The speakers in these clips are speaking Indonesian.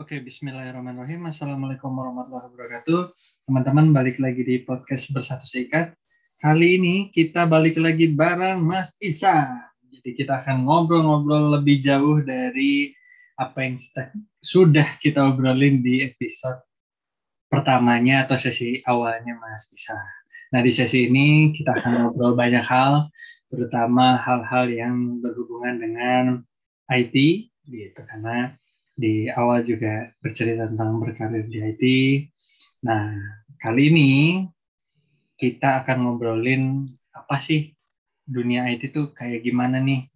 Oke, bismillahirrahmanirrahim. Assalamualaikum warahmatullahi wabarakatuh. Teman-teman, balik lagi di podcast Bersatu Seikat. Kali ini kita balik lagi bareng Mas Isa. Jadi kita akan ngobrol-ngobrol lebih jauh dari apa yang sudah kita obrolin di episode pertamanya atau sesi awalnya Mas Isa. Nah, di sesi ini kita akan ngobrol banyak hal, terutama hal-hal yang berhubungan dengan IT, gitu. Karena di awal juga bercerita tentang berkarir di IT. Nah, kali ini kita akan ngobrolin apa sih dunia IT itu kayak gimana nih?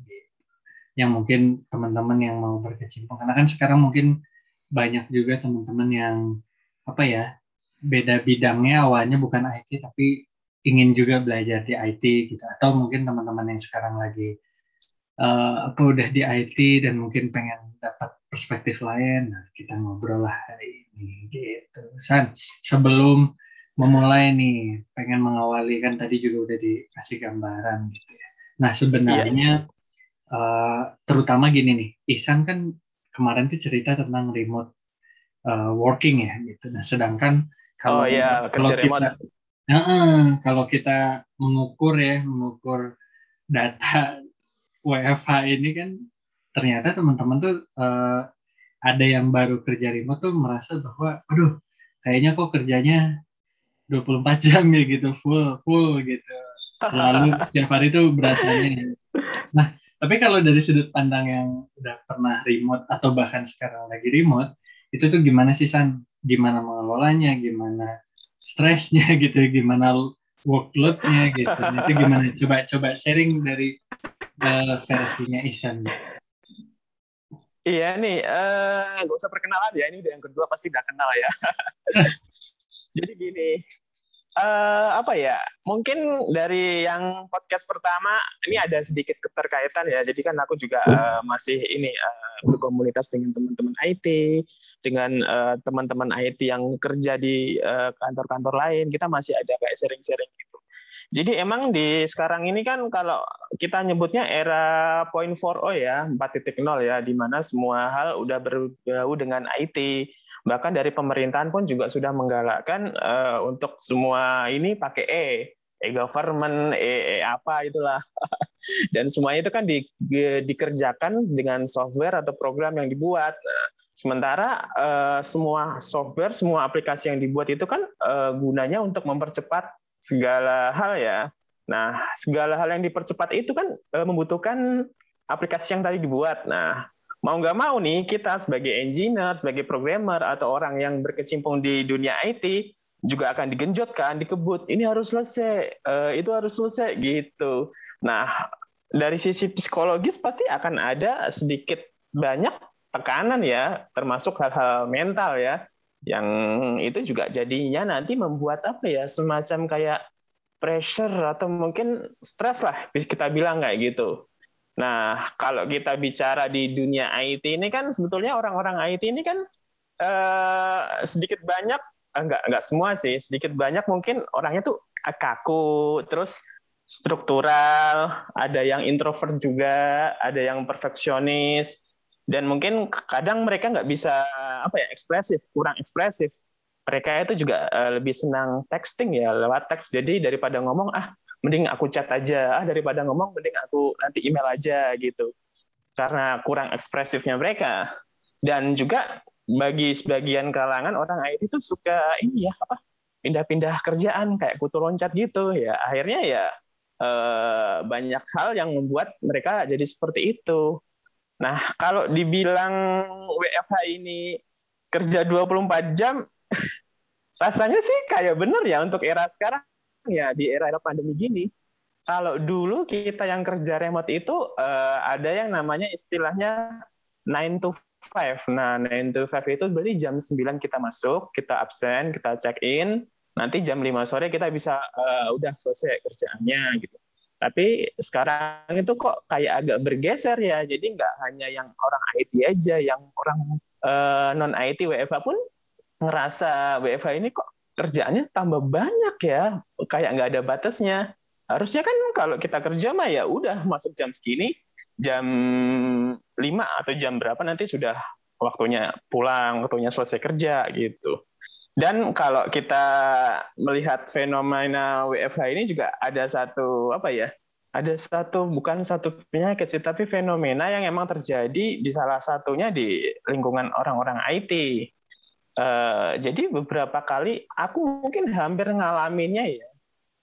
Yang mungkin teman-teman yang mau berkecimpung. Karena kan sekarang mungkin banyak juga teman-teman yang apa ya beda bidangnya awalnya bukan IT tapi ingin juga belajar di IT gitu atau mungkin teman-teman yang sekarang lagi uh, apa udah di IT dan mungkin pengen dapat perspektif lain. Nah, kita ngobrol lah hari ini gitu. San, sebelum memulai nih, pengen mengawali kan tadi juga udah dikasih gambaran gitu ya. Nah, sebenarnya iya. uh, terutama gini nih, Isan kan kemarin tuh cerita tentang remote uh, working ya gitu. Nah, sedangkan kalau oh, iya, kalau kita uh, kalau kita mengukur ya, mengukur data WFH ini kan ternyata teman-teman tuh uh, ada yang baru kerja remote tuh merasa bahwa aduh kayaknya kok kerjanya 24 jam ya gitu. Full full gitu. Selalu tiap hari tuh berasanya. Nah tapi kalau dari sudut pandang yang udah pernah remote atau bahkan sekarang lagi remote itu tuh gimana sih San? Gimana mengelolanya? Gimana stresnya gitu? Gimana workloadnya gitu? Itu gimana? Coba coba sharing dari uh, versinya Isan gitu. Iya nih, uh, gak usah perkenalan ya. Ini udah yang kedua pasti udah kenal ya. Jadi gini, uh, apa ya? Mungkin dari yang podcast pertama ini ada sedikit keterkaitan ya. Jadi kan aku juga uh, masih ini uh, berkomunitas dengan teman-teman IT, dengan teman-teman uh, IT yang kerja di kantor-kantor uh, lain. Kita masih ada kayak sharing-sharing. Jadi emang di sekarang ini kan kalau kita nyebutnya era point 4.0 ya, 4.0 ya, di mana semua hal udah berbau dengan IT. Bahkan dari pemerintahan pun juga sudah menggalakkan uh, untuk semua ini pakai E, e-government, e, e apa itulah. Dan semuanya itu kan di, di, dikerjakan dengan software atau program yang dibuat. Nah, sementara uh, semua software, semua aplikasi yang dibuat itu kan uh, gunanya untuk mempercepat segala hal ya. Nah, segala hal yang dipercepat itu kan e, membutuhkan aplikasi yang tadi dibuat. Nah, mau nggak mau nih kita sebagai engineer, sebagai programmer atau orang yang berkecimpung di dunia IT juga akan digenjotkan, dikebut. Ini harus selesai, e, itu harus selesai gitu. Nah, dari sisi psikologis pasti akan ada sedikit banyak tekanan ya, termasuk hal-hal mental ya yang itu juga jadinya nanti membuat apa ya semacam kayak pressure atau mungkin stres lah kita bilang kayak gitu. Nah kalau kita bicara di dunia IT ini kan sebetulnya orang-orang IT ini kan eh, sedikit banyak enggak enggak semua sih sedikit banyak mungkin orangnya tuh kaku terus struktural ada yang introvert juga ada yang perfeksionis dan mungkin kadang mereka nggak bisa apa ya ekspresif kurang ekspresif. Mereka itu juga uh, lebih senang texting ya lewat teks. Jadi daripada ngomong ah mending aku chat aja. Ah daripada ngomong mending aku nanti email aja gitu. Karena kurang ekspresifnya mereka. Dan juga bagi sebagian kalangan orang IT itu suka ini ya apa pindah-pindah kerjaan kayak kutu loncat gitu ya. Akhirnya ya eh, banyak hal yang membuat mereka jadi seperti itu Nah, kalau dibilang WFH ini kerja 24 jam, rasanya sih kayak bener ya untuk era sekarang ya di era-era pandemi gini. Kalau dulu kita yang kerja remote itu uh, ada yang namanya istilahnya 9 to 5. Nah, 9 to 5 itu berarti jam 9 kita masuk, kita absen, kita check in, nanti jam 5 sore kita bisa uh, udah selesai kerjaannya gitu. Tapi sekarang itu kok kayak agak bergeser ya. Jadi nggak hanya yang orang IT aja, yang orang uh, eh, non IT WFH pun ngerasa WFH ini kok kerjaannya tambah banyak ya. Kayak nggak ada batasnya. Harusnya kan kalau kita kerja mah ya udah masuk jam segini, jam 5 atau jam berapa nanti sudah waktunya pulang, waktunya selesai kerja gitu. Dan kalau kita melihat fenomena WFH ini juga ada satu apa ya? Ada satu bukan satu penyakit sih, tapi fenomena yang emang terjadi di salah satunya di lingkungan orang-orang IT. Uh, eh, jadi beberapa kali aku mungkin hampir ngalaminnya ya.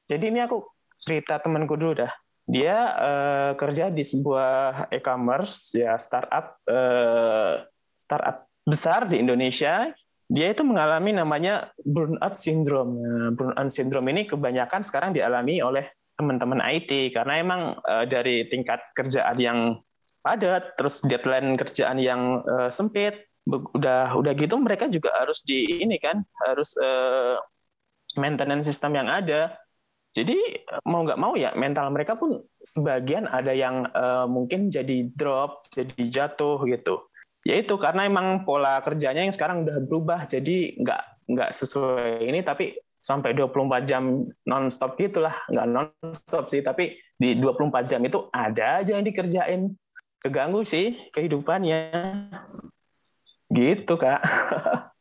Jadi ini aku cerita temanku dulu dah. Dia uh, kerja di sebuah e-commerce ya startup uh, startup besar di Indonesia dia itu mengalami namanya burnout syndrome. Nah, burnout syndrome ini kebanyakan sekarang dialami oleh teman-teman IT karena emang uh, dari tingkat kerjaan yang padat, terus deadline kerjaan yang uh, sempit, udah udah gitu mereka juga harus di ini kan harus uh, maintenance sistem yang ada. Jadi mau nggak mau ya mental mereka pun sebagian ada yang mungkin jadi drop, jadi jatuh gitu ya itu karena emang pola kerjanya yang sekarang udah berubah jadi nggak nggak sesuai ini tapi sampai 24 jam nonstop gitulah. Nggak nonstop sih tapi di 24 jam itu ada aja yang dikerjain. Keganggu sih kehidupannya. Gitu kak.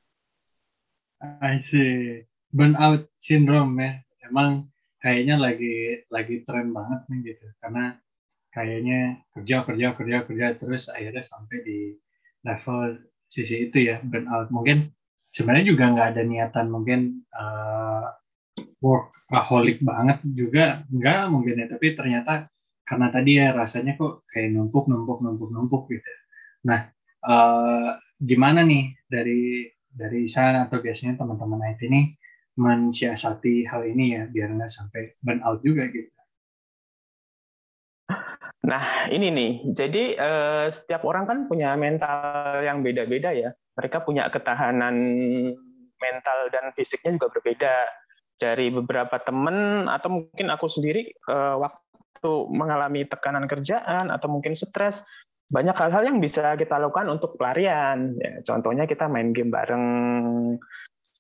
I see. Burnout syndrome ya. Emang kayaknya lagi lagi tren banget nih gitu. Karena kayaknya kerja kerja kerja kerja terus akhirnya sampai di level sisi itu ya burnout mungkin sebenarnya juga nggak ada niatan mungkin uh, workaholic banget juga nggak mungkin ya. Tapi ternyata karena tadi ya rasanya kok kayak numpuk numpuk numpuk numpuk gitu. Nah uh, gimana nih dari dari sana atau biasanya teman-teman IT ini mensiasati hal ini ya biar nggak sampai burnout juga gitu Nah, ini nih. Jadi eh, setiap orang kan punya mental yang beda-beda ya. Mereka punya ketahanan mental dan fisiknya juga berbeda. Dari beberapa teman atau mungkin aku sendiri eh, waktu mengalami tekanan kerjaan atau mungkin stres, banyak hal-hal yang bisa kita lakukan untuk pelarian. Ya, contohnya kita main game bareng,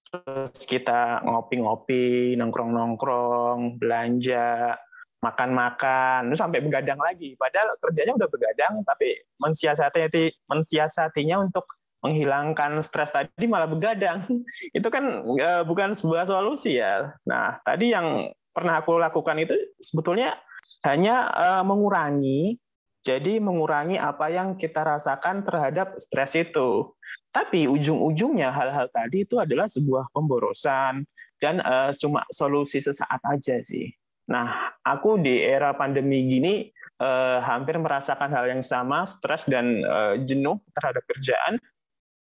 terus kita ngopi-ngopi, nongkrong-nongkrong, belanja, makan-makan, sampai begadang lagi. Padahal kerjanya udah begadang, tapi mensiasati mensiasatinya untuk menghilangkan stres tadi malah begadang. Itu kan uh, bukan sebuah solusi ya. Nah, tadi yang pernah aku lakukan itu sebetulnya hanya uh, mengurangi, jadi mengurangi apa yang kita rasakan terhadap stres itu. Tapi ujung-ujungnya hal-hal tadi itu adalah sebuah pemborosan dan uh, cuma solusi sesaat aja sih. Nah, aku di era pandemi gini eh, hampir merasakan hal yang sama, stres dan eh, jenuh terhadap kerjaan.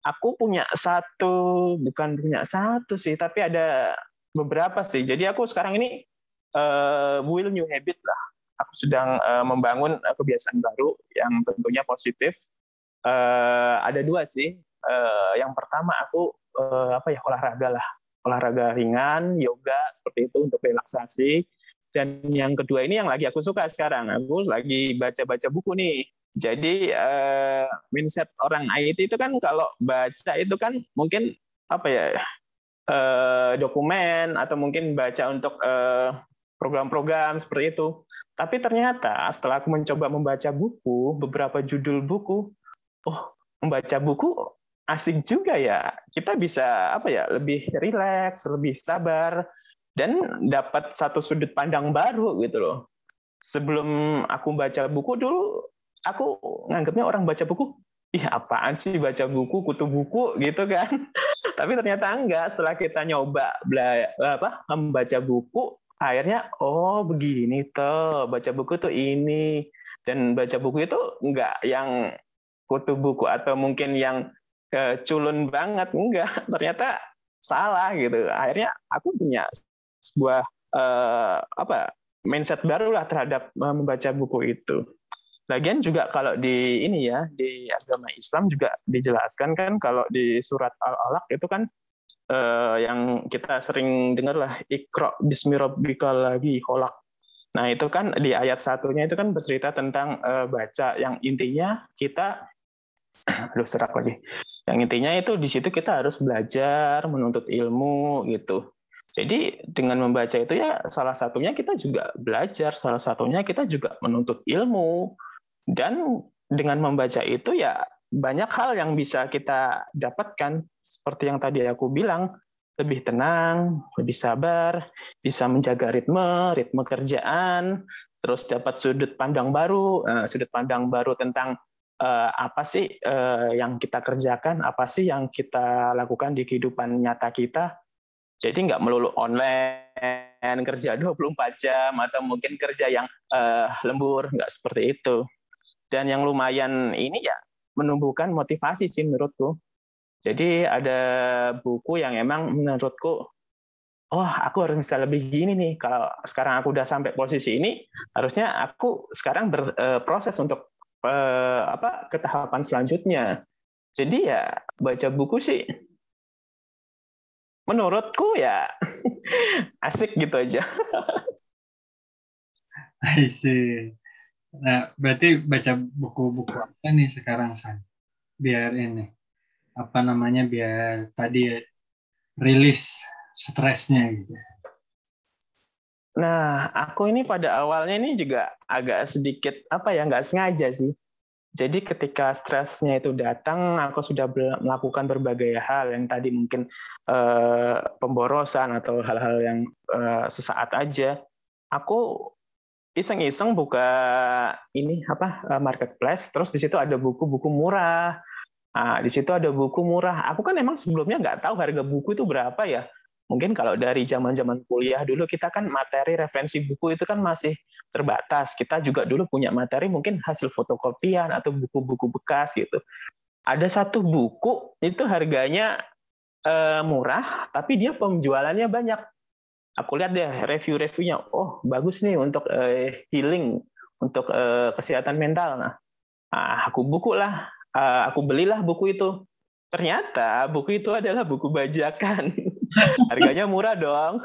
Aku punya satu, bukan punya satu sih, tapi ada beberapa sih. Jadi aku sekarang ini eh, will new habit lah. Aku sedang eh, membangun eh, kebiasaan baru yang tentunya positif. Eh, ada dua sih. Eh, yang pertama aku eh, apa ya olahraga lah, olahraga ringan, yoga seperti itu untuk relaksasi dan yang kedua ini yang lagi aku suka sekarang. Aku lagi baca-baca buku nih. Jadi uh, mindset orang IT itu kan kalau baca itu kan mungkin apa ya uh, dokumen atau mungkin baca untuk eh, program-program seperti itu. Tapi ternyata setelah aku mencoba membaca buku, beberapa judul buku, oh membaca buku asik juga ya. Kita bisa apa ya lebih rileks, lebih sabar dan dapat satu sudut pandang baru gitu loh. Sebelum aku baca buku dulu, aku nganggapnya orang baca buku, ih apaan sih baca buku, kutu buku gitu kan. Tapi ternyata enggak, setelah kita nyoba bela, apa membaca buku, akhirnya oh begini tuh, baca buku tuh ini. Dan baca buku itu enggak yang kutu buku atau mungkin yang uh, culun banget, enggak. Ternyata salah gitu. Akhirnya aku punya sebuah uh, apa mindset baru lah terhadap uh, membaca buku itu. Lagian juga kalau di ini ya di agama Islam juga dijelaskan kan kalau di surat Al-Alaq itu kan uh, yang kita sering dengar lah ikro bismi lagi kolak. Nah itu kan di ayat satunya itu kan bercerita tentang uh, baca yang intinya kita aduh serak lagi. Yang intinya itu di situ kita harus belajar menuntut ilmu gitu. Jadi dengan membaca itu ya salah satunya kita juga belajar, salah satunya kita juga menuntut ilmu. Dan dengan membaca itu ya banyak hal yang bisa kita dapatkan seperti yang tadi aku bilang lebih tenang, lebih sabar, bisa menjaga ritme, ritme kerjaan, terus dapat sudut pandang baru, uh, sudut pandang baru tentang uh, apa sih uh, yang kita kerjakan, apa sih yang kita lakukan di kehidupan nyata kita. Jadi nggak melulu online, kerja 24 jam, atau mungkin kerja yang uh, lembur, nggak seperti itu. Dan yang lumayan ini ya menumbuhkan motivasi sih menurutku. Jadi ada buku yang emang menurutku, oh aku harus bisa lebih gini nih. Kalau sekarang aku udah sampai posisi ini, harusnya aku sekarang berproses untuk eh, apa ke tahapan selanjutnya. Jadi ya baca buku sih menurutku ya asik gitu aja. I see. Nah, berarti baca buku-buku apa nih sekarang, San? Biar ini, apa namanya, biar tadi rilis stresnya gitu. Nah, aku ini pada awalnya ini juga agak sedikit apa ya nggak sengaja sih. Jadi ketika stresnya itu datang, aku sudah melakukan berbagai hal yang tadi mungkin eh, pemborosan atau hal-hal yang eh, sesaat aja. Aku iseng-iseng buka ini apa eh, marketplace, terus di situ ada buku-buku murah. Nah, di situ ada buku murah. Aku kan emang sebelumnya nggak tahu harga buku itu berapa ya mungkin kalau dari zaman-zaman kuliah dulu kita kan materi referensi buku itu kan masih terbatas. Kita juga dulu punya materi mungkin hasil fotokopian atau buku-buku bekas gitu. Ada satu buku itu harganya eh, murah, tapi dia penjualannya banyak. Aku lihat deh review-reviewnya, oh bagus nih untuk eh, healing, untuk eh, kesehatan mental. Nah, nah aku buku lah, uh, aku belilah buku itu. Ternyata buku itu adalah buku bajakan. Harganya murah dong.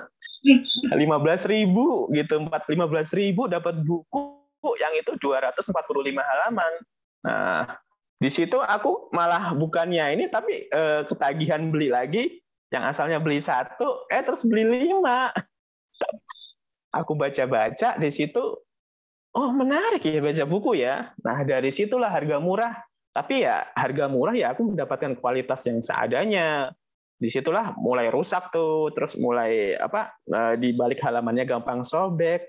lima belas ribu gitu, empat lima belas ribu dapat buku yang itu 245 halaman. Nah, di situ aku malah bukannya ini tapi eh, ketagihan beli lagi. Yang asalnya beli satu eh terus beli lima. Aku baca-baca di situ oh menarik ya baca buku ya. Nah dari situlah harga murah. Tapi ya harga murah ya aku mendapatkan kualitas yang seadanya di situlah mulai rusak tuh terus mulai apa eh, di balik halamannya gampang sobek.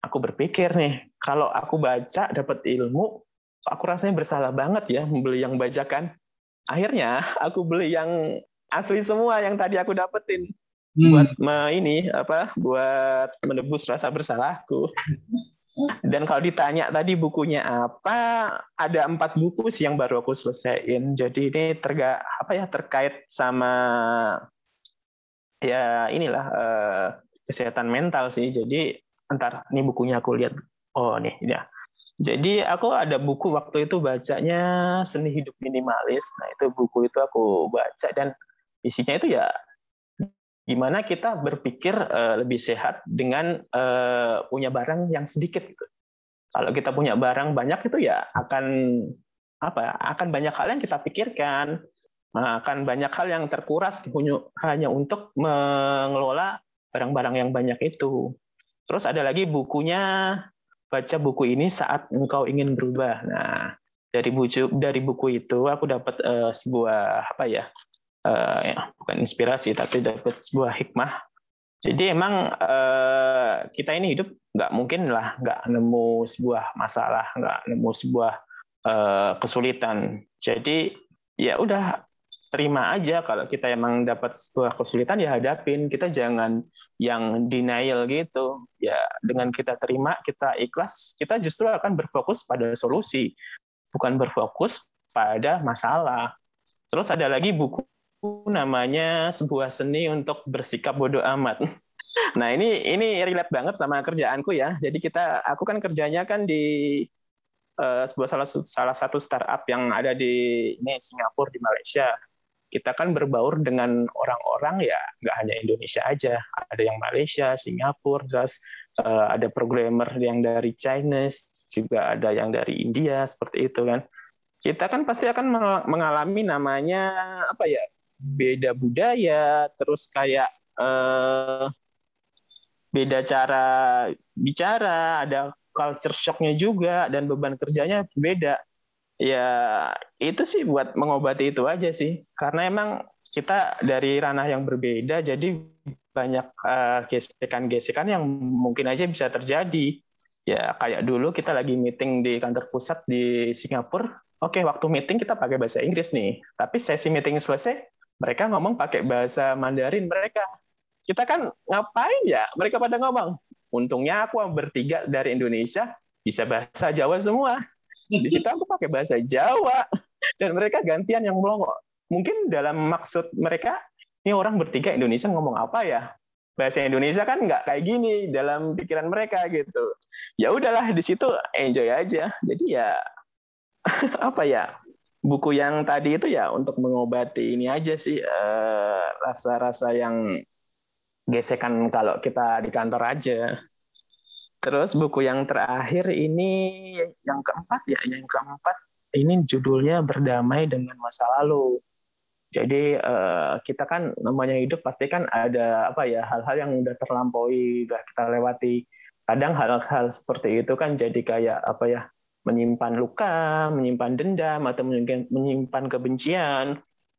Aku berpikir nih kalau aku baca dapat ilmu aku rasanya bersalah banget ya membeli yang bajakan akhirnya aku beli yang asli semua yang tadi aku dapetin. Hmm. buat me, ini apa buat menebus rasa bersalahku dan kalau ditanya tadi bukunya apa, ada empat buku sih yang baru aku selesaiin. Jadi ini terga apa ya terkait sama ya inilah uh, kesehatan mental sih. Jadi entar nih bukunya aku lihat. Oh nih ya. Jadi aku ada buku waktu itu bacanya Seni Hidup Minimalis. Nah itu buku itu aku baca dan isinya itu ya gimana kita berpikir uh, lebih sehat dengan uh, punya barang yang sedikit. Gitu. Kalau kita punya barang banyak itu ya akan apa? Akan banyak hal yang kita pikirkan, akan banyak hal yang terkuras hanya untuk mengelola barang-barang yang banyak itu. Terus ada lagi bukunya baca buku ini saat engkau ingin berubah. Nah, dari buku dari buku itu aku dapat uh, sebuah apa ya uh, ya, bukan inspirasi tapi dapat sebuah hikmah. Jadi emang uh, kita ini hidup nggak mungkin lah nggak nemu sebuah masalah, nggak nemu sebuah uh, kesulitan. Jadi ya udah terima aja kalau kita emang dapat sebuah kesulitan ya hadapin. Kita jangan yang denial gitu. Ya dengan kita terima, kita ikhlas, kita justru akan berfokus pada solusi, bukan berfokus pada masalah. Terus ada lagi buku namanya sebuah seni untuk bersikap bodoh amat. Nah ini ini relate banget sama kerjaanku ya. Jadi kita aku kan kerjanya kan di uh, sebuah salah salah satu startup yang ada di ini Singapura di Malaysia. Kita kan berbaur dengan orang-orang ya nggak hanya Indonesia aja, ada yang Malaysia, Singapura, terus uh, ada programmer yang dari China, juga ada yang dari India seperti itu kan. Kita kan pasti akan mengalami namanya apa ya beda budaya, terus kayak eh, beda cara bicara, ada culture shocknya juga, dan beban kerjanya beda. ya itu sih buat mengobati itu aja sih. Karena emang kita dari ranah yang berbeda, jadi banyak uh, gesekan-gesekan yang mungkin aja bisa terjadi. Ya kayak dulu kita lagi meeting di kantor pusat di Singapura. Oke, waktu meeting kita pakai bahasa Inggris nih. Tapi sesi meeting selesai, mereka ngomong pakai bahasa Mandarin mereka. Kita kan ngapain ya? Mereka pada ngomong. Untungnya aku bertiga dari Indonesia bisa bahasa Jawa semua di situ aku pakai bahasa Jawa dan mereka gantian yang melongo. Mungkin dalam maksud mereka ini orang bertiga Indonesia ngomong apa ya? Bahasa Indonesia kan nggak kayak gini dalam pikiran mereka gitu. Ya udahlah di situ enjoy aja. Jadi ya apa ya? Buku yang tadi itu ya untuk mengobati ini aja sih eh, rasa-rasa uh, yang gesekan kalau kita di kantor aja. Terus buku yang terakhir ini yang keempat ya, yang keempat ini judulnya berdamai dengan masa lalu. Jadi uh, kita kan namanya hidup pasti kan ada apa ya hal-hal yang udah terlampaui, udah kita lewati. Kadang hal-hal seperti itu kan jadi kayak apa ya menyimpan luka, menyimpan dendam atau menyimpan kebencian.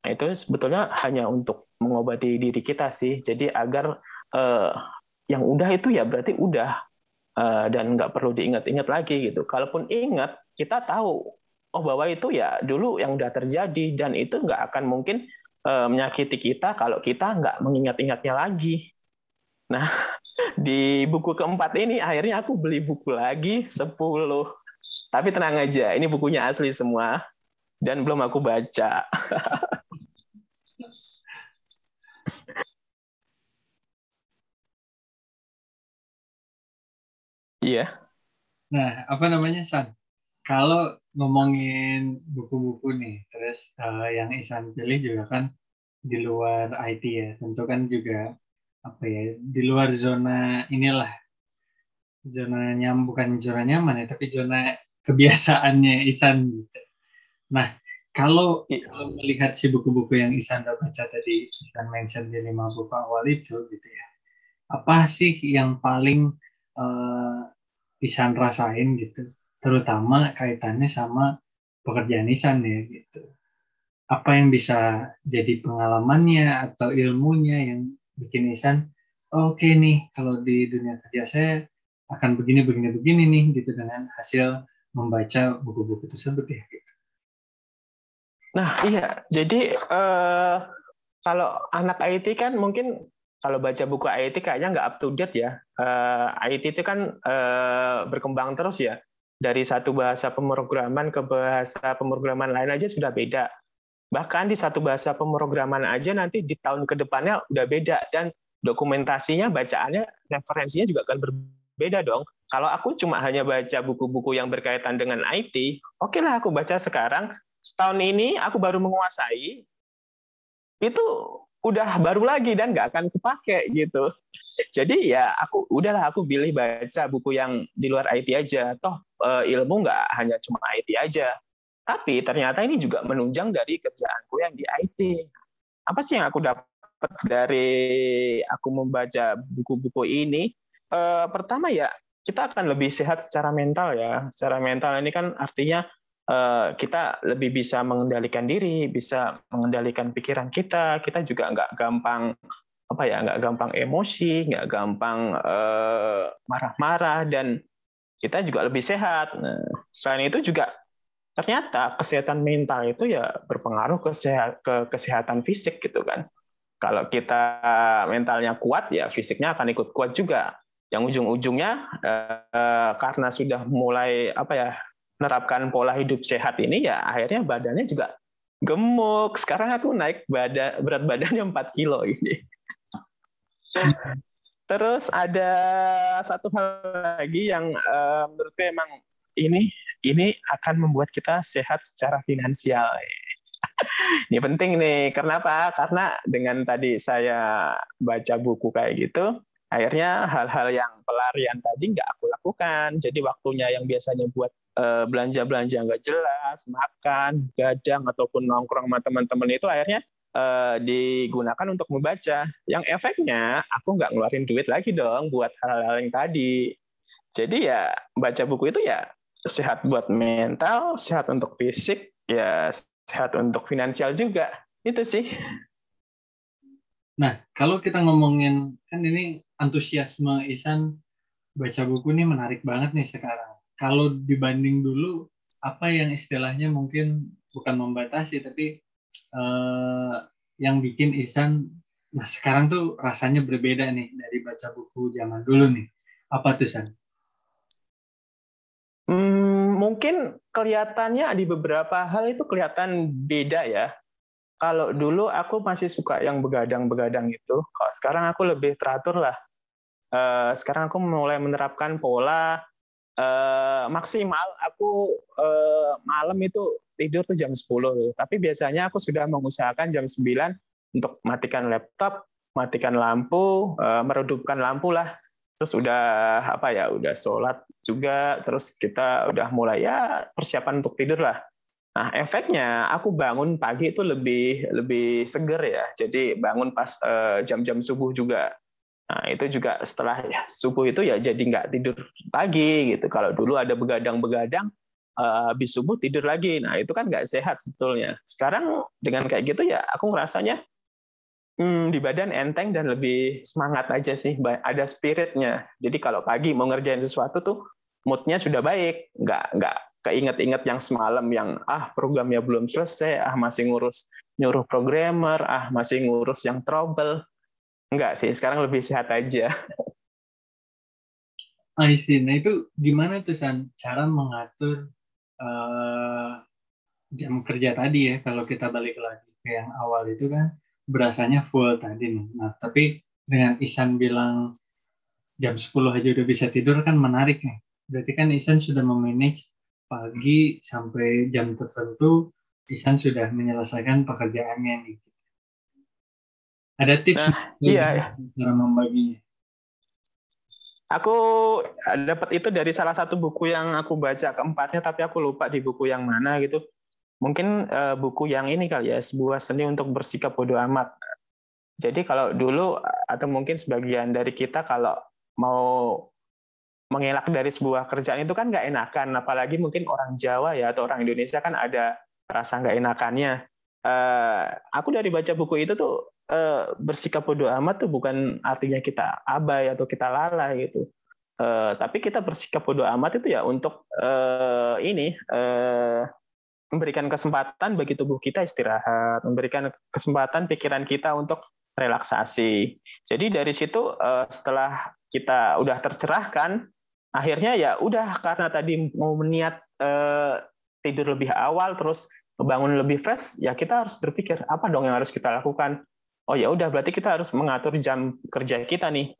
Nah, itu sebetulnya hanya untuk mengobati diri kita sih. Jadi agar uh, yang udah itu ya berarti udah Eh, dan nggak perlu diingat-ingat lagi gitu. Kalaupun ingat, kita tahu oh bahwa itu ya dulu yang udah terjadi dan itu nggak akan mungkin uh, menyakiti kita kalau kita nggak mengingat-ingatnya lagi. Nah, di buku keempat ini akhirnya aku beli buku lagi 10. Tapi tenang aja, ini bukunya asli semua dan belum aku baca. Iya. Nah, apa namanya San? Kalau ngomongin buku-buku nih, terus uh, yang Isan pilih juga kan di luar IT ya, tentu kan juga apa ya di luar zona inilah zona nyam bukan zona nyaman ya, tapi zona kebiasaannya Isan gitu. Nah, kalau iya. kalau melihat si buku-buku yang Isan udah baca tadi, Isan mention di lima buku awal itu gitu ya, apa sih yang paling uh, Isan rasain gitu terutama kaitannya sama pekerjaan Isan ya gitu apa yang bisa jadi pengalamannya atau ilmunya yang bikin Isan oh, oke okay nih kalau di dunia kerja saya akan begini begini begini nih gitu dengan hasil membaca buku-buku tersebut ya gitu. Nah iya jadi uh, kalau anak IT kan mungkin kalau baca buku IT kayaknya nggak up to date ya. Uh, eh, IT itu kan uh, berkembang terus ya. Dari satu bahasa pemrograman ke bahasa pemrograman lain aja sudah beda. Bahkan di satu bahasa pemrograman aja nanti di tahun ke depannya udah beda dan dokumentasinya, bacaannya, referensinya juga akan berbeda dong. Kalau aku cuma hanya baca buku-buku yang berkaitan dengan IT, oke lah aku baca sekarang. Setahun ini aku baru menguasai, itu udah baru lagi dan nggak akan kepake gitu. Jadi ya aku udahlah aku pilih baca buku yang di luar IT aja. Toh eh, ilmu nggak hanya cuma IT aja. Tapi ternyata ini juga menunjang dari kerjaanku yang di IT. Apa sih yang aku dapat dari aku membaca buku-buku ini? Eh, pertama ya kita akan lebih sehat secara mental ya. Secara mental ini kan artinya Eh, kita lebih bisa mengendalikan diri, bisa mengendalikan pikiran kita. Kita juga nggak gampang apa ya, nggak gampang emosi, nggak gampang uh, marah-marah dan kita juga lebih sehat. Nah, selain itu juga ternyata kesehatan mental itu ya berpengaruh ke, sehat, ke kesehatan fisik gitu kan. Kalau kita mentalnya kuat ya fisiknya akan ikut kuat juga. Yang ujung-ujungnya eh, karena sudah mulai apa ya menerapkan pola hidup sehat ini ya akhirnya badannya juga gemuk. Sekarang aku naik badan berat badannya 4 kilo ini. Terus ada satu hal lagi yang uh, menurutku emang ini ini akan membuat kita sehat secara finansial. ini penting nih. Kenapa? Karena dengan tadi saya baca buku kayak gitu, akhirnya hal-hal yang pelarian tadi nggak aku lakukan. Jadi waktunya yang biasanya buat Eh, belanja-belanja nggak jelas, makan, gadang ataupun nongkrong sama teman-teman itu akhirnya uh, digunakan untuk membaca. Yang efeknya aku nggak ngeluarin duit lagi dong buat hal-hal yang tadi. Jadi ya baca buku itu ya sehat buat mental, sehat untuk fisik, ya sehat untuk finansial juga. Itu sih. Nah, kalau kita ngomongin kan ini antusiasme Isan baca buku ini menarik banget nih sekarang. Kalau dibanding dulu, apa yang istilahnya mungkin bukan membatasi, tapi eh, yang bikin Isan, nah sekarang tuh rasanya berbeda nih dari baca buku zaman dulu nih. Apa tuh San? Hmm, mungkin kelihatannya di beberapa hal itu kelihatan beda ya. Kalau dulu aku masih suka yang begadang-begadang itu, kalau sekarang aku lebih teratur lah. Uh, sekarang aku mulai menerapkan pola uh, maksimal. Aku uh, malam itu tidur tuh jam 10 tapi biasanya aku sudah mengusahakan jam 9 untuk matikan laptop matikan lampu uh, meredupkan lampu lah. Terus udah apa ya udah sholat juga. Terus kita udah mulai ya persiapan untuk tidur lah Nah, efeknya aku bangun pagi itu lebih lebih seger ya. Jadi bangun pas jam-jam uh, subuh juga. Nah, itu juga setelah ya, subuh itu ya jadi nggak tidur pagi gitu. Kalau dulu ada begadang-begadang, uh, habis subuh tidur lagi. Nah, itu kan nggak sehat sebetulnya. Sekarang dengan kayak gitu ya aku ngerasanya hmm, di badan enteng dan lebih semangat aja sih. Ada spiritnya. Jadi kalau pagi mau ngerjain sesuatu tuh moodnya sudah baik. Nggak, nggak keinget-inget yang semalam yang ah programnya belum selesai, ah masih ngurus nyuruh programmer, ah masih ngurus yang trouble Enggak sih, sekarang lebih sehat aja. I see. Nah itu gimana tuh San cara mengatur uh, jam kerja tadi ya kalau kita balik lagi ke yang awal itu kan berasanya full tadi nih. Nah tapi dengan Isan bilang jam 10 aja udah bisa tidur kan menarik nih. Berarti kan Isan sudah memanage pagi sampai jam tertentu Isan sudah menyelesaikan pekerjaannya nih. Ada tips nah, iya. cara membaginya? Aku dapat itu dari salah satu buku yang aku baca keempatnya, tapi aku lupa di buku yang mana gitu. Mungkin uh, buku yang ini kali ya, sebuah seni untuk bersikap bodoh amat. Jadi kalau dulu atau mungkin sebagian dari kita kalau mau mengelak dari sebuah kerjaan itu kan nggak enakan, apalagi mungkin orang Jawa ya atau orang Indonesia kan ada rasa nggak enakannya. Uh, aku dari baca buku itu tuh uh, bersikap bodoh amat tuh bukan artinya kita abai atau kita lalai gitu. Uh, tapi kita bersikap bodoh amat itu ya untuk uh, ini uh, memberikan kesempatan bagi tubuh kita istirahat, memberikan kesempatan pikiran kita untuk relaksasi. Jadi dari situ uh, setelah kita udah tercerahkan, akhirnya ya udah karena tadi mau meniat uh, tidur lebih awal, terus bangun lebih fresh, ya kita harus berpikir apa dong yang harus kita lakukan? Oh ya udah berarti kita harus mengatur jam kerja kita nih.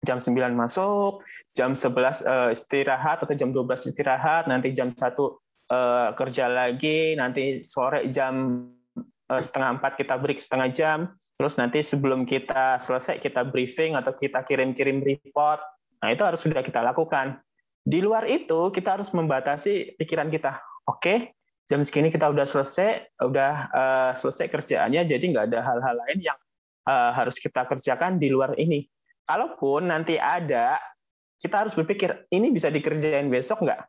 Jam 9 masuk, jam 11 uh, eh, istirahat atau jam 12 istirahat, nanti jam 1 uh, eh, kerja lagi, nanti sore jam setengah empat kita break setengah jam, terus nanti sebelum kita selesai kita briefing atau kita kirim-kirim report, nah itu harus sudah kita lakukan. Di luar itu kita harus membatasi pikiran kita. Oke, jam segini kita udah selesai, udah uh, selesai kerjaannya, jadi nggak ada hal-hal lain yang uh, harus kita kerjakan di luar ini. Kalaupun nanti ada, kita harus berpikir ini bisa dikerjain besok nggak?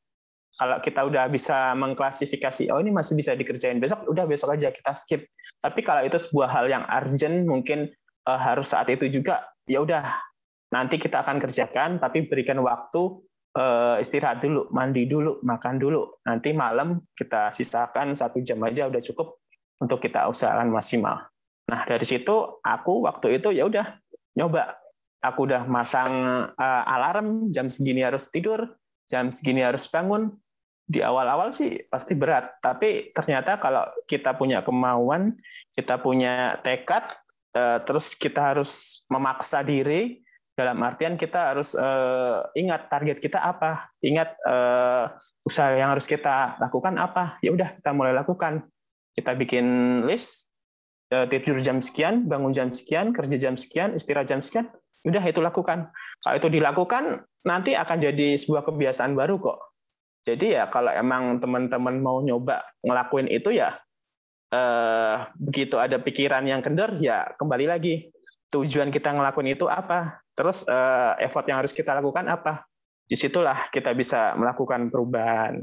Kalau kita udah bisa mengklasifikasi, oh ini masih bisa dikerjain besok, udah besok aja kita skip. Tapi kalau itu sebuah hal yang urgent, mungkin uh, harus saat itu juga, ya udah nanti kita akan kerjakan, tapi berikan waktu uh, istirahat dulu, mandi dulu, makan dulu. Nanti malam kita sisakan satu jam aja udah cukup untuk kita usahakan maksimal. Nah dari situ aku waktu itu ya udah nyoba. Aku udah masang uh, alarm jam segini harus tidur, jam segini harus bangun. Di awal-awal sih pasti berat, tapi ternyata kalau kita punya kemauan, kita punya tekad, uh, terus kita harus memaksa diri, dalam artian kita harus uh, ingat target kita apa, ingat uh, usaha yang harus kita lakukan apa. Ya udah kita mulai lakukan. Kita bikin list uh, tidur jam sekian, bangun jam sekian, kerja jam sekian, istirahat jam sekian. Udah itu lakukan. Kalau itu dilakukan nanti akan jadi sebuah kebiasaan baru kok. Jadi ya kalau emang teman-teman mau nyoba ngelakuin itu ya eh, begitu ada pikiran yang kendor ya kembali lagi tujuan kita ngelakuin itu apa terus uh, effort yang harus kita lakukan apa di situlah kita bisa melakukan perubahan.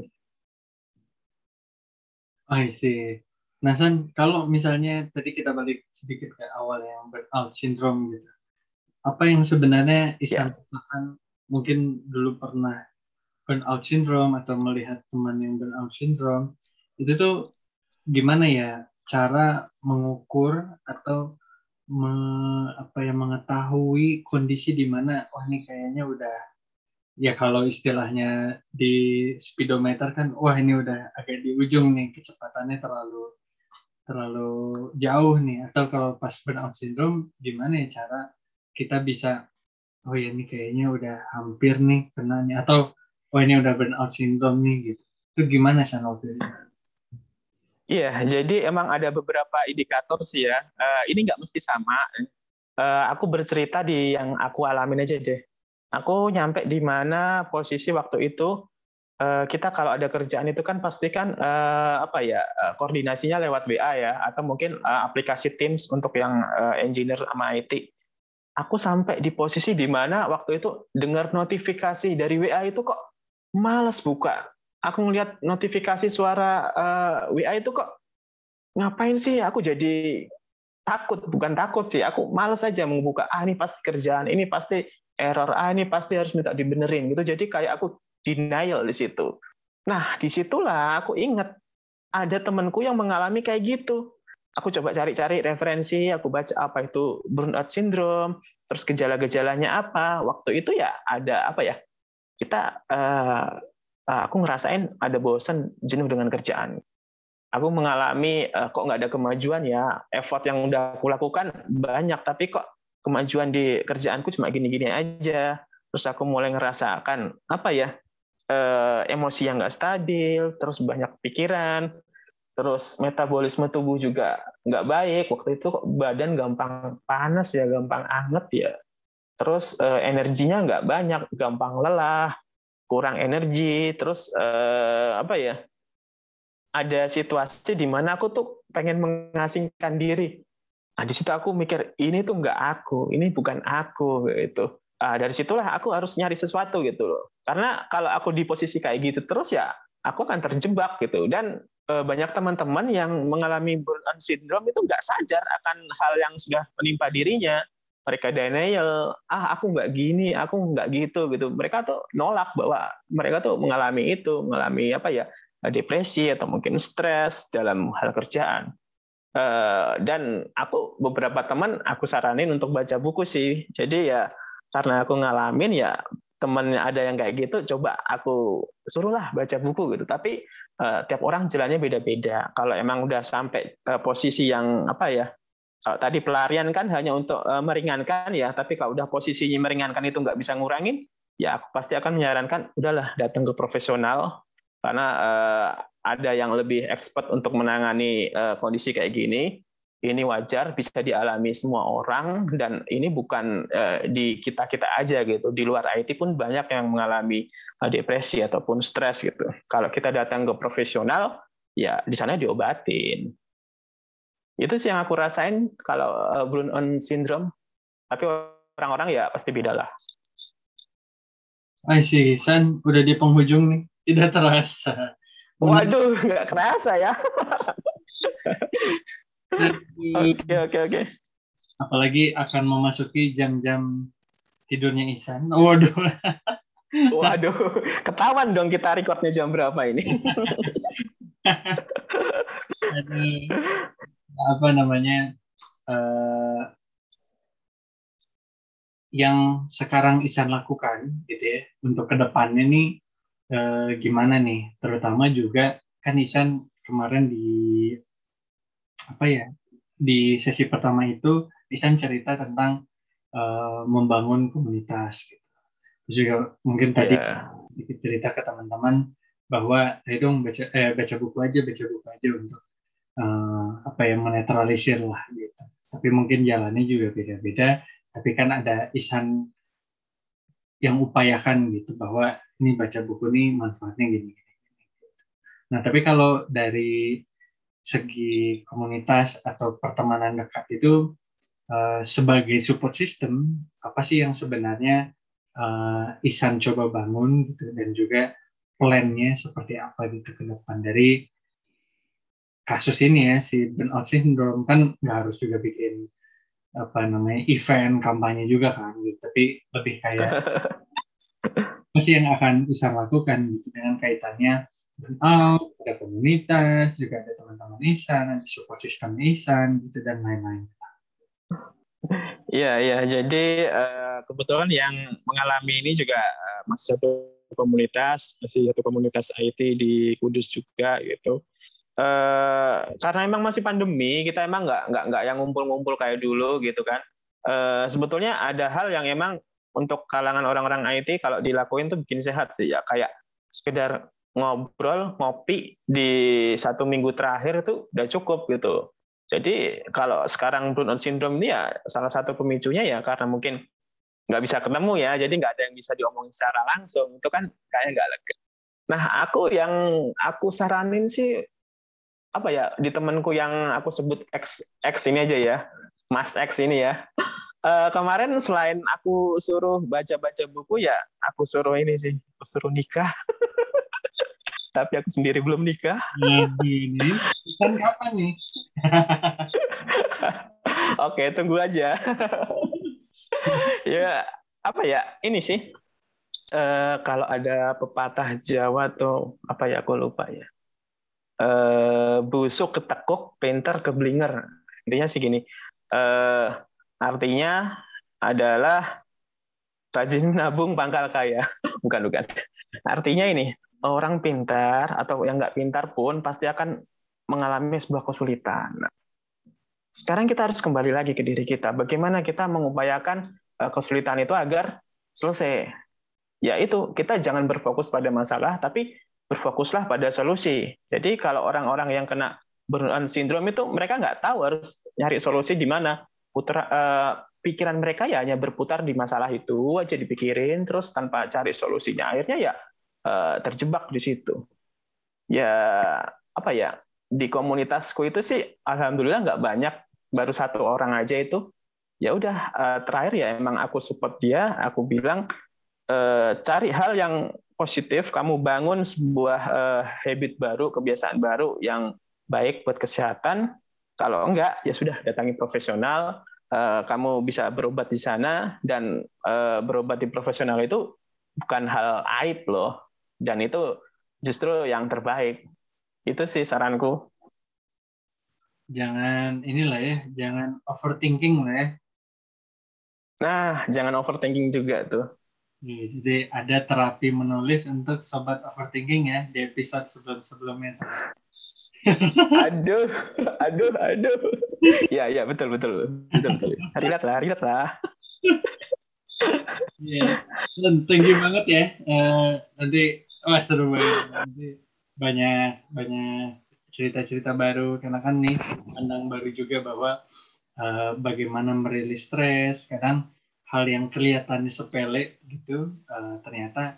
I see. Nah, San, kalau misalnya tadi kita balik sedikit ke awal yang burnout syndrome gitu. Apa yang sebenarnya Isan yeah. mungkin dulu pernah burnout syndrome atau melihat teman yang burnout syndrome itu tuh gimana ya cara mengukur atau me, apa ya mengetahui kondisi di mana oh ini kayaknya udah ya kalau istilahnya di speedometer kan wah ini udah agak di ujung nih kecepatannya terlalu terlalu jauh nih. Atau kalau pas burnout syndrome gimana ya cara kita bisa oh ya ini kayaknya udah hampir nih kena nih atau oh ini udah burnout syndrome nih gitu. Itu gimana waktu Iya, jadi emang ada beberapa indikator sih ya. Uh, ini nggak mesti sama. Uh, aku bercerita di yang aku alamin aja deh. Aku nyampe di mana posisi waktu itu uh, kita kalau ada kerjaan itu kan pasti kan uh, apa ya uh, koordinasinya lewat WA ya atau mungkin uh, aplikasi Teams untuk yang uh, engineer sama IT. Aku sampai di posisi di mana waktu itu dengar notifikasi dari WA itu kok males buka aku ngelihat notifikasi suara uh, eh, WA itu kok ngapain sih? Aku jadi takut bukan takut sih. Aku males aja membuka ah ini pasti kerjaan ini pasti error ah ini pasti harus minta dibenerin gitu. Jadi kayak aku denial di situ. Nah di situlah aku ingat ada temanku yang mengalami kayak gitu. Aku coba cari-cari referensi aku baca apa itu burnout syndrome terus gejala-gejalanya apa. Waktu itu ya ada apa ya kita uh, aku ngerasain ada bosen jenuh dengan kerjaan. Aku mengalami uh, kok nggak ada kemajuan ya? Effort yang udah aku lakukan banyak tapi kok kemajuan di kerjaanku cuma gini-gini aja. Terus aku mulai ngerasakan apa ya uh, emosi yang nggak stabil terus banyak pikiran terus metabolisme tubuh juga nggak baik. Waktu itu kok badan gampang panas ya gampang anget ya. Terus uh, energinya nggak banyak gampang lelah kurang energi, terus uh, apa ya? Ada situasi di mana aku tuh pengen mengasingkan diri. Nah, di situ aku mikir ini tuh nggak aku, ini bukan aku gitu. Nah, dari situlah aku harus nyari sesuatu gitu loh. Karena kalau aku di posisi kayak gitu terus ya aku akan terjebak gitu. Dan uh, banyak teman-teman yang mengalami burnout syndrome itu nggak sadar akan hal yang sudah menimpa dirinya mereka denial ah aku nggak gini aku nggak gitu gitu. Mereka tuh nolak bahwa mereka tuh mengalami itu mengalami apa ya depresi atau mungkin stres dalam hal kerjaan. Uh, dan aku beberapa teman aku saranin untuk baca buku sih. Jadi ya karena aku ngalamin ya temen ada yang kayak gitu coba aku suruhlah baca buku gitu. Tapi uh, tiap orang jalannya beda-beda. Kalau emang udah sampai uh, posisi yang apa ya kalau tadi pelarian kan hanya untuk uh, meringankan ya, tapi kalau udah posisinya meringankan itu nggak bisa ngurangin, ya aku pasti akan menyarankan udahlah datang ke profesional karena uh, ada yang lebih expert untuk menangani uh, kondisi kayak gini. Ini wajar bisa dialami semua orang dan ini bukan uh, di kita kita aja gitu. Di luar IT pun banyak yang mengalami uh, depresi ataupun stres gitu. Kalau kita datang ke profesional, ya di sana diobatin itu sih yang aku rasain kalau uh, Blue on syndrome. Tapi orang-orang ya pasti beda lah. I see. San, udah di penghujung nih. Tidak terasa. Waduh, nggak kerasa ya. Oke, oke, oke. Apalagi akan memasuki jam-jam tidurnya Isan. Waduh. Waduh, ketahuan dong kita recordnya jam berapa ini. Apa namanya uh, yang sekarang Isan lakukan gitu ya untuk ke depannya nih uh, gimana nih terutama juga kan Isan kemarin di apa ya di sesi pertama itu Isan cerita tentang uh, membangun komunitas gitu. Terus juga mungkin tadi yeah. cerita ke teman-teman bahwa ayo dong baca eh, baca buku aja baca buku aja untuk uh, apa yang menetralisir lah gitu. Tapi mungkin jalannya juga beda-beda. Tapi kan ada isan yang upayakan gitu bahwa ini baca buku ini manfaatnya gini. gini, Nah tapi kalau dari segi komunitas atau pertemanan dekat itu uh, sebagai support system apa sih yang sebenarnya uh, Isan coba bangun gitu dan juga plannya seperti apa gitu ke depan dari kasus ini ya si burnout syndrome kan nggak harus juga bikin apa namanya event kampanye juga kan gitu tapi lebih kayak apa sih yang akan bisa lakukan gitu dengan kaitannya burnout ada komunitas juga ada teman-teman Isan ada support system Isan gitu dan lain-lain Iya, iya. Jadi uh, kebetulan yang mengalami ini juga uh, masih satu komunitas, masih satu komunitas IT di Kudus juga gitu. Uh, karena emang masih pandemi, kita emang nggak nggak nggak yang ngumpul-ngumpul kayak dulu gitu kan. Uh, sebetulnya ada hal yang emang untuk kalangan orang-orang IT kalau dilakuin tuh bikin sehat sih ya kayak sekedar ngobrol ngopi di satu minggu terakhir itu udah cukup gitu jadi kalau sekarang burnout syndrome ini ya salah satu pemicunya ya karena mungkin nggak bisa ketemu ya, jadi nggak ada yang bisa diomongin secara langsung. Itu kan kayaknya nggak lega. Nah, aku yang aku saranin sih apa ya di temanku yang aku sebut X X ini aja ya, Mas X ini ya. Uh, kemarin selain aku suruh baca-baca buku ya, aku suruh ini sih, aku suruh nikah. tapi aku sendiri belum nikah. ini kan kapan nih? Oke, tunggu aja. ya, apa ya? Ini sih. Uh, kalau ada pepatah Jawa atau apa ya aku lupa ya. Uh, busuk ketekuk, pinter keblinger. Intinya sih gini. Uh, artinya adalah rajin nabung pangkal kaya. Bukan, bukan. Artinya ini, orang pintar atau yang nggak pintar pun pasti akan mengalami sebuah kesulitan. Nah, sekarang kita harus kembali lagi ke diri kita. Bagaimana kita mengupayakan eh, kesulitan itu agar selesai? Yaitu kita jangan berfokus pada masalah, tapi berfokuslah pada solusi. Jadi kalau orang-orang yang kena burnout syndrome itu mereka nggak tahu harus nyari solusi di mana. Putra, uh, pikiran mereka ya hanya berputar di masalah itu aja dipikirin terus tanpa cari solusinya. Akhirnya ya uh, terjebak di situ. Ya apa ya di komunitasku itu sih alhamdulillah nggak banyak baru satu orang aja itu ya udah uh, terakhir ya emang aku support dia aku bilang uh, cari hal yang positif kamu bangun sebuah uh, habit baru kebiasaan baru yang baik buat kesehatan. Kalau enggak ya sudah datangi profesional. Uh, kamu bisa berobat di sana dan uh, berobat di profesional itu bukan hal aib loh. Dan itu justru yang terbaik. Itu sih saranku. Jangan inilah ya jangan overthinking lah ya. Nah jangan overthinking juga tuh ya, jadi ada terapi menulis untuk sobat overthinking ya di episode sebelum sebelumnya aduh aduh aduh ya ya betul betul betul betul lah lihat lah Ya, thank you banget ya. Uh, nanti Wah seru banget. Nanti banyak banyak cerita-cerita baru karena kan nih pandang baru juga bahwa uh, bagaimana merilis stres. Kadang hal yang kelihatannya sepele gitu uh, ternyata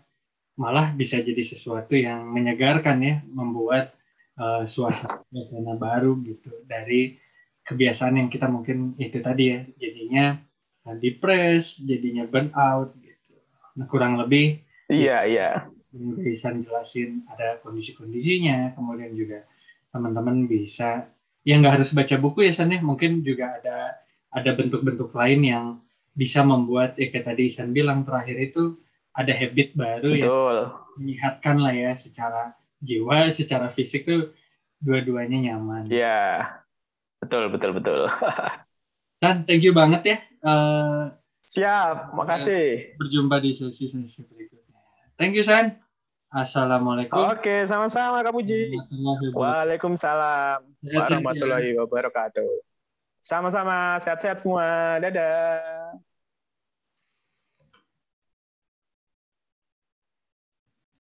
malah bisa jadi sesuatu yang menyegarkan ya, membuat uh, suasana suasana baru gitu dari kebiasaan yang kita mungkin itu tadi ya jadinya uh, depres, jadinya burnout gitu. Nah kurang lebih Iya, iya bisa jelasin ada kondisi-kondisinya, kemudian juga teman-teman bisa ya nggak harus baca buku ya San ya, mungkin juga ada ada bentuk-bentuk lain yang bisa membuat ya kayak tadi Isan bilang terakhir itu ada habit baru Betul. yang menyehatkan lah ya secara jiwa, secara fisik tuh dua-duanya nyaman. Iya, betul betul betul. Dan thank you banget ya. Uh, Siap, makasih. Berjumpa di sesi-sesi berikutnya. Thank you San. Assalamualaikum. Oke, sama-sama Kak Puji. Waalaikumsalam warahmatullahi wabarakatuh. Sama-sama, sehat-sehat semua. Dadah.